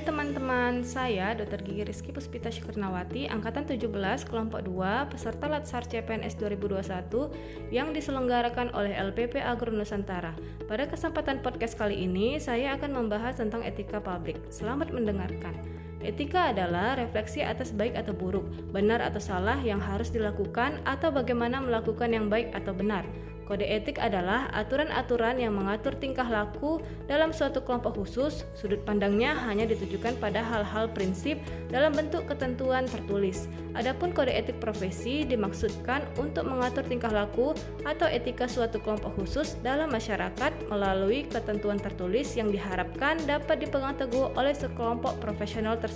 Hai teman-teman, saya Dr. Gigi Rizky Puspita Syukurnawati, Angkatan 17, Kelompok 2, peserta Latsar CPNS 2021 yang diselenggarakan oleh LPP Agro Nusantara. Pada kesempatan podcast kali ini, saya akan membahas tentang etika publik. Selamat mendengarkan. Etika adalah refleksi atas baik atau buruk, benar atau salah yang harus dilakukan atau bagaimana melakukan yang baik atau benar. Kode etik adalah aturan-aturan yang mengatur tingkah laku dalam suatu kelompok khusus. Sudut pandangnya hanya ditujukan pada hal-hal prinsip dalam bentuk ketentuan tertulis. Adapun kode etik profesi dimaksudkan untuk mengatur tingkah laku atau etika suatu kelompok khusus dalam masyarakat melalui ketentuan tertulis yang diharapkan dapat dipegang oleh sekelompok profesional tersebut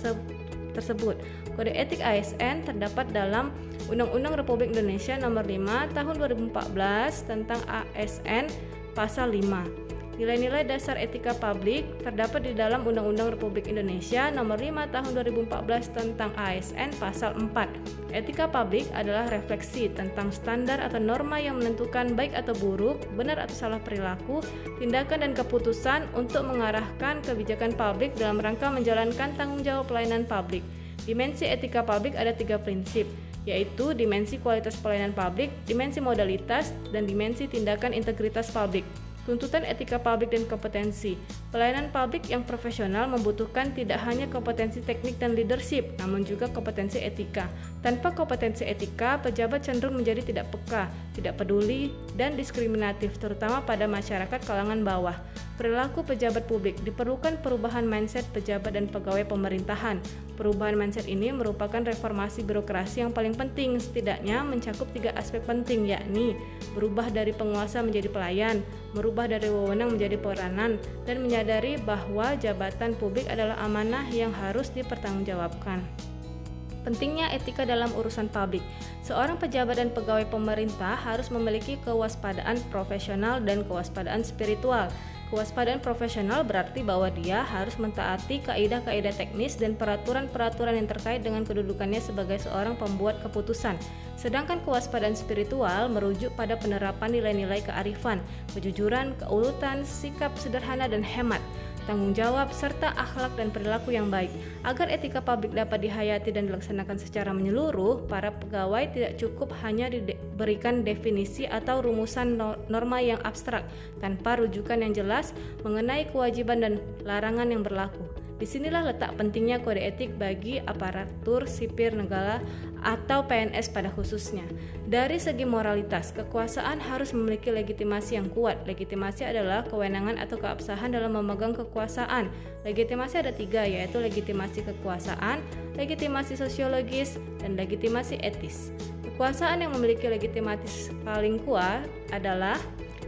tersebut. Kode etik ASN terdapat dalam Undang-Undang Republik Indonesia Nomor 5 Tahun 2014 tentang ASN Pasal 5. Nilai-nilai dasar etika publik terdapat di dalam Undang-Undang Republik Indonesia Nomor 5 Tahun 2014 tentang ASN Pasal 4. Etika publik adalah refleksi tentang standar atau norma yang menentukan baik atau buruk, benar atau salah perilaku, tindakan dan keputusan untuk mengarahkan kebijakan publik dalam rangka menjalankan tanggung jawab pelayanan publik. Dimensi etika publik ada tiga prinsip, yaitu dimensi kualitas pelayanan publik, dimensi modalitas, dan dimensi tindakan integritas publik. Tuntutan etika publik dan kompetensi. Pelayanan publik yang profesional membutuhkan tidak hanya kompetensi teknik dan leadership, namun juga kompetensi etika. Tanpa kompetensi etika, pejabat cenderung menjadi tidak peka, tidak peduli, dan diskriminatif, terutama pada masyarakat kalangan bawah. Perilaku pejabat publik diperlukan perubahan mindset pejabat dan pegawai pemerintahan. Perubahan mindset ini merupakan reformasi birokrasi yang paling penting, setidaknya mencakup tiga aspek penting, yakni berubah dari penguasa menjadi pelayan, merubah dari wewenang menjadi peranan, dan menyadari bahwa jabatan publik adalah amanah yang harus dipertanggungjawabkan. Pentingnya etika dalam urusan publik. Seorang pejabat dan pegawai pemerintah harus memiliki kewaspadaan profesional dan kewaspadaan spiritual. Kewaspadaan profesional berarti bahwa dia harus mentaati kaidah-kaidah teknis dan peraturan-peraturan yang terkait dengan kedudukannya sebagai seorang pembuat keputusan. Sedangkan kewaspadaan spiritual merujuk pada penerapan nilai-nilai kearifan, kejujuran, keuletan, sikap sederhana dan hemat tanggung jawab, serta akhlak dan perilaku yang baik. Agar etika publik dapat dihayati dan dilaksanakan secara menyeluruh, para pegawai tidak cukup hanya diberikan definisi atau rumusan norma yang abstrak tanpa rujukan yang jelas mengenai kewajiban dan larangan yang berlaku. Di sinilah letak pentingnya kode etik bagi aparatur sipir negara atau PNS pada khususnya. Dari segi moralitas, kekuasaan harus memiliki legitimasi yang kuat. Legitimasi adalah kewenangan atau keabsahan dalam memegang kekuasaan. Legitimasi ada tiga, yaitu legitimasi kekuasaan, legitimasi sosiologis, dan legitimasi etis. Kekuasaan yang memiliki legitimasi paling kuat adalah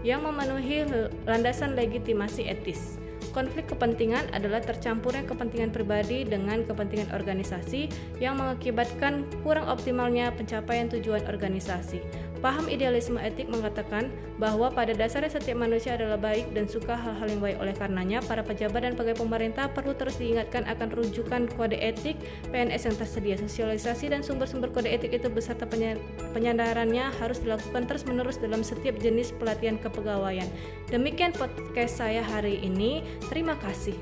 yang memenuhi landasan legitimasi etis. Konflik kepentingan adalah tercampurnya kepentingan pribadi dengan kepentingan organisasi yang mengakibatkan kurang optimalnya pencapaian tujuan organisasi. Paham idealisme etik mengatakan bahwa pada dasarnya setiap manusia adalah baik dan suka hal-hal yang baik. Oleh karenanya, para pejabat dan pegawai pemerintah perlu terus diingatkan akan rujukan kode etik PNS yang tersedia. Sosialisasi dan sumber-sumber kode etik itu beserta penyadarannya harus dilakukan terus-menerus dalam setiap jenis pelatihan kepegawaian. Demikian podcast saya hari ini. Terima kasih.